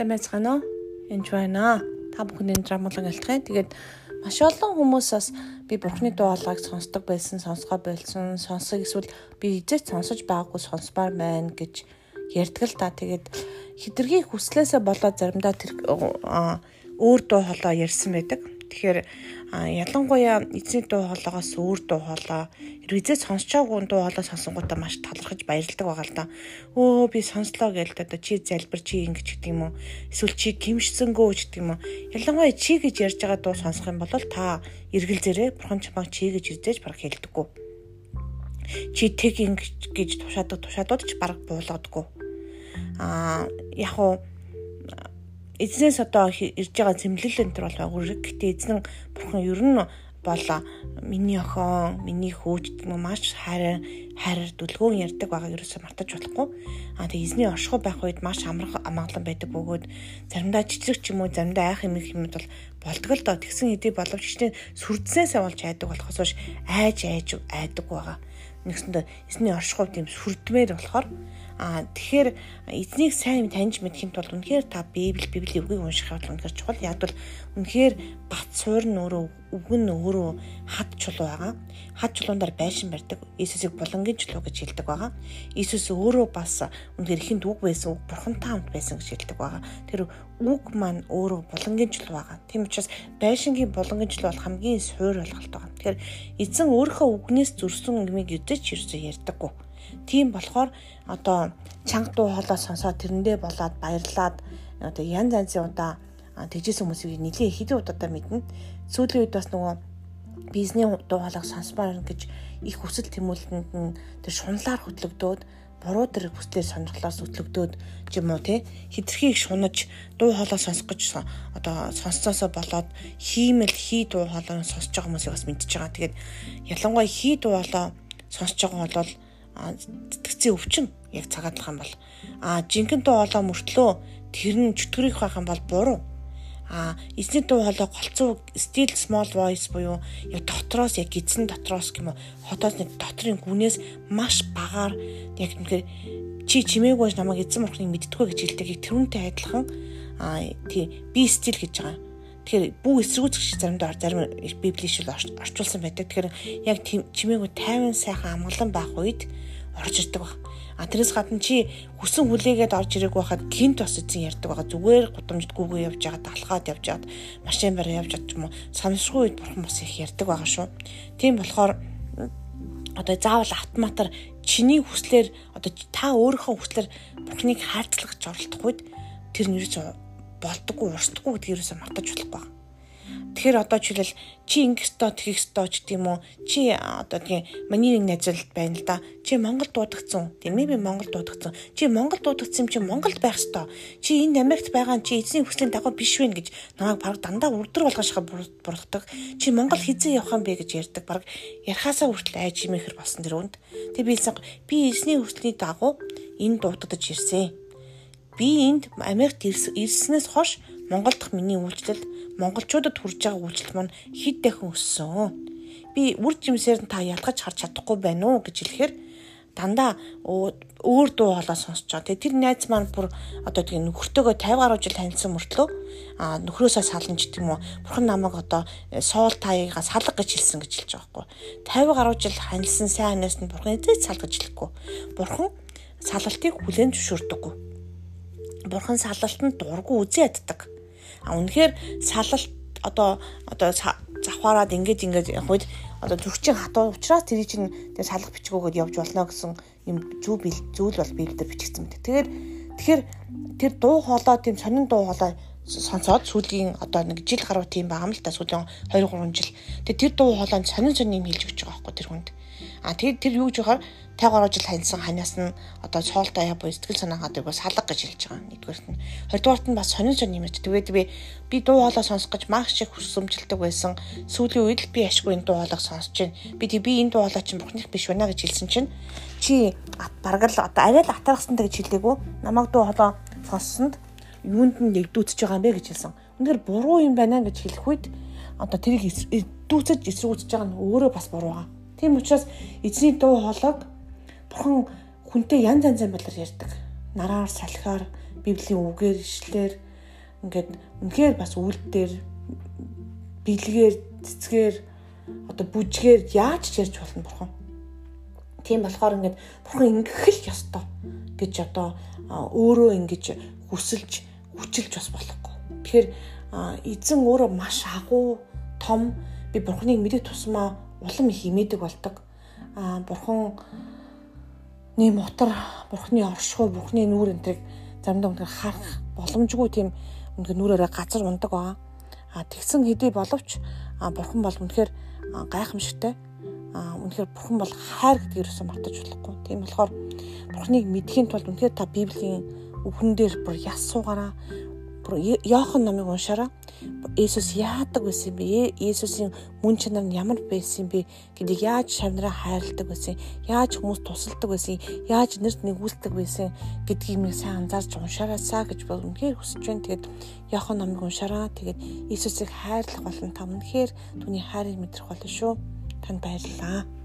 Сайн байцгаана уу? Энд байна. Та бүхэн энэ драмуулан алтхын. Тэгээд маш олон хүмүүс бас би бурхны дуу хоолойг сонсдог байсан, сонсгоо болсон, сонсог эсвэл би эзэт сонсож байгаагүй сонсмаар байна гэж ярьдаг л та. Тэгээд хитрхи хүслээсээ болоод заримдаа тэр өөр дуу хоолой ярьсан байдаг. Тэгэхээр ялангуяа эзний дуу хоолойгоос өөр дуу хоолой эрвэзээ сонсож байгаагүй дуу хоолой сонсонгуудаа маш талархаж баярлдаг байгаа л да. Өө би сонслоо гээл одоо чи залбир чи ингэж гэдэг юм уу? Эсвэл чи гимшсэнгөө гэдэг юм уу? Ялангуяа чи гэж ярьж байгаа дуу сонсох юм бол та эргэл зэрэг бурхан чамаа чи гэж ирдэж баг хэлдэггүй. Чи тэг ингэж гэж тушаадаг тушаадууд ч баг буулгадаггүй. Аа яг уу эзнээс одоо ирж байгаа зэмлэл энэ төр бол агуурэг. Гэтэ эзэн бурхан ер нь бол миний охин, миний хөөж гэмүү маш хайр хайраар дүлгөөн ярьдаг байгаа ерөөсөө мартаж болохгүй. Аа тэгээ эзний оршихуй байх үед маш амарх амгалан байдаг бөгөөд заримдаа чичрэг ч юм уу заримдаа айх юм юмуд бол болдго л доо. Тэгсэн хэдий боловч чинь сүрдснээсээ болж айдаг болохоос биш айж айж айдаг байгаа. Нэгсэндээ эзний оршихуй тийм сүрдмээр болохоор Аа тэгэхээр эзнийг сайн таньж мэдхийн тулд үнэхээр та Библи Библийн үгийг унших бол үнэхээр чухал. Яг бол үнэхээр бат суур нь өөрөө үг нь өөрөө хад чулуу байгаа. Хад чулуундар байшин барьдаг. Иесусыг булангийн чулуу гэж хэлдэг байгаа. Иесус өөрөө бас үнэхээр ихэнд үг байсан, үг бурхантай хамт байсан гэж хэлдэг байгаа. Тэр үг маань өөрөө булангийн чулуу байгаа. Тийм учраас байшингийн булангийн чулуу бол хамгийн суур ойлголт байгаа. Тэгэхээр эзэн өөрийнхөө үгнээс зөрсөн юмыг өдөж ерөөсөө ярьдаггүй Тийм болохоор одоо чанга дуу хоолой сонсоод тэрэндээ болоод баярлаад одоо янз янзын удаа тэгжсэн хүмүүсийг нэлийн хэдэн удаа мэднэ. Сүүлийн үед бас нөгөө бизнес дуу хоолойг сонсмаар гэж их хүсэл тэмүүлэнд нь тэр шунлаар хөтлөгдөөд буруу тэр хүслээр сонирхлоос өтлөгдөөд ч юм уу те хитрхи их шунаж дуу хоолой сонсох гэж одоо сонсцоосоо болоод хиймэл хий дуу хоолой сонсож байгаа хүмүүсийг бас мэдчихэж байгаа. Тэгээд ялангуяа хий дуу хоолой сонсож байгаа бол сэтгцийн өвчин яг цагаадлах юм бол. А жинхэнэ дуу хоолой мөртлөө тэр нь чөтгөрөх байх юм бол буруу. А эзний дуу хоолой голцоо still small voice буюу яг дотроос яг гидсэн дотроос гэмүү хотоос нэг дотрын гүнээс маш багаар яг үнэхээр чи чимээгүй намайг эзэн морхныг мэддэггүй гэж хэлдэг тэрүүнтэй адилхан а тий би still гэж байгаа Тэгэхээр бүх эсрэгүүцгч заримдаа зарим библийн шил орчуулсан байдаг. Тэгэхээр яг чимээгүй тайван сайхан амгалан байх үед орж ирдэг баг. А тэрээс гадна чи хүсэн хүлээгээд орж ирэх байхад гинт бас эзэн ярьдаг байгаа. Зүгээр гудамжид гүүгээ явж байгаа, талхаад явж байгаа, машин барь явж байгаа ч юм уу. Самсргүй үед бурхан бас их ярьдаг байгаа шүү. Тийм болохоор одоо заавал автоматар чиний хүслээр одоо та өөрийнхөө хүслээр бурхныг хайрцлагч оролдох үед тэр нэрч болдоггүй, урсдаггүй гэдгийг юусаа мартаж болохгүй. Тэгэхээр одоо жишээлбэл чи ингэх ёстой, тэгэх ёстой ч гэдэм үү. Чи одоо тийм миний нэг найзлалт байна л да. Чи Монгол дуудагдсан. Тийм ээ би Монгол дуудагдсан. Чи Монгол дуудагдсан юм чи Монголд байх ёстой. Чи энд Америкт байгаа чи эзний хүслийн дагуу биш вэ гэж намайг баг дандаа үрдэр болгошхоо бургадаг. Чи Монгол хизээ явах юм бэ гэж ярьдаг. Баг ярахаасаа хүртэл айж имэхэр болсон тэр үнд. Тэг би би эзний хүслийн дагуу энэ дуудагдаж ирсэн би энд Америкт ирснээс хойш Монгол дахь миний үйлчлэл монголчуудад хүрж байгаа үйлчлэл маань хэд дахин өссөн. Би үр жимсээр та ялгаж харж чадахгүй байна уу гэж хэлэхээр дандаа өөр дуу хоолой сонсож байгаа. Тэр найз маань бүр одоо тэгээ нөхөртөөгөө 50 гаруй жил таньсан мөртлөө а нөхрөөсөө сална ч гэдэг юм уу. Бурхан намайг одоо э, соол таяга салга гэж хэлсэн гэж хэлж байгаа байхгүй. 50 гаруй жил ханилсан сайн ханаас нь бурхан эзэд салгаж хэлэхгүй. Бурхан салалтыг хүлээн зөвшөөрдөггүй бурхан салалтанд дургу үзээ яддаг. А үнэхээр салалт одоо одоо завхаараад ингэж ингэж явах үед одоо зүрхчин хатуу учраас тэр чинь тэр салах бичгүүгээд явж болно гэсэн юм зүв зүйл бол библиэр бичигдсэн мэт. Тэгэхээр тэгэхээр тэр дуу хоолой тийм сонин дуу хоолой сонсоод сүүлийн одоо нэг жил гаруй тийм байгаа юм л та сүүлийн 2 3 жил. Тэгээ тэр дуу хоолойд сонин сонин юм хэлж өгч байгаа байхгүй тэр хүнд. А тэгээд тэр юу гэж яхаар 50 гаруй жил ханьсан ханаас нь одоо цоолтой яа буй сэтгэл санаагаа дэвгүй салга гэж хэлж байгаа. Нэгдүгээрт нь. Хоёрдугаарт нь бас сонин сонин юм ч. Тэгээд би би дуу хоолой сонсох гэж маш их хүсэмжилдэг байсан. Сүүлийн үед л би ашгүй энэ дуу хоолойг сонсож байна. Би тэг би энэ дуу хоолой чинь бурхных биш байна гэж хэлсэн чинь чи бараг л одоо арай л атархсантай гэж хэлээгүү. Намайг дуу хоолой сонссонд юунд нь нэгдүүцэж байгаа юм бэ гэж хэлсэн. Үнээр буруу юм байна гэж хэлэх үед одоо тэрийг дүүцэж эсрүүцэж байгаа нь өөрөө бас буруу байгаа. Тийм учраас эзний дуу хоолойг Бурхан хүнтэй янз янзын байдлаар ярьдаг. Нараар, салхиар, Библийн үгээр, ишлэлээр ингээд үнэхээр бас үлдээр бэлгээр цэцгээр одоо бүжгээр яаж ч ярьж болно бурхан. Тийм болохоор ингээд бурхан ингэх л ёстой гэж одоо өөрөө ингэж хүсэлж хүчилж бас болохгүй. Тэгэхээр эзэн өөрөө маш агуу том би бурханыг мэдэх тусмаа улам их имэдэг бол ตก. Аа бурхан нэм утар бурхны оршихуй бурхны нүүр энтрийг заримдаа үнээр харах боломжгүй тийм үнээр нүрээрээ газар ундаг аа. А тэгсэн хэдий боловч бурхан бол үнэхээр гайхамшигтай. А үнэхээр бурхан бол хайр гэдгийг юусэн мартаж болохгүй. Тийм болохоор бурханыг мэдхийн тулд үнэхээр та Библийн үхэн дээр бүр яс суугаараа Йохан номыг уншаараа Иесус яадаг байсан бэ? Иесусийн мөн чанар нь ямар байсан бэ гэдгийг яаж шавнараа хайрладаг байсан, яаж хүмүүс тусалдаг байсан, яаж нэрт нэгүүлдэг байсан гэдгийг минь сайн анзаарч уншаараасаа гэж бол үнэхээр хүсэж байна. Тэгээд Йохан номыг уншаараа тэгээд Иесусыг хайрлах болон та үнэхээр түүний хайрыг мэдрэх болно шүү. Танд баярлалаа.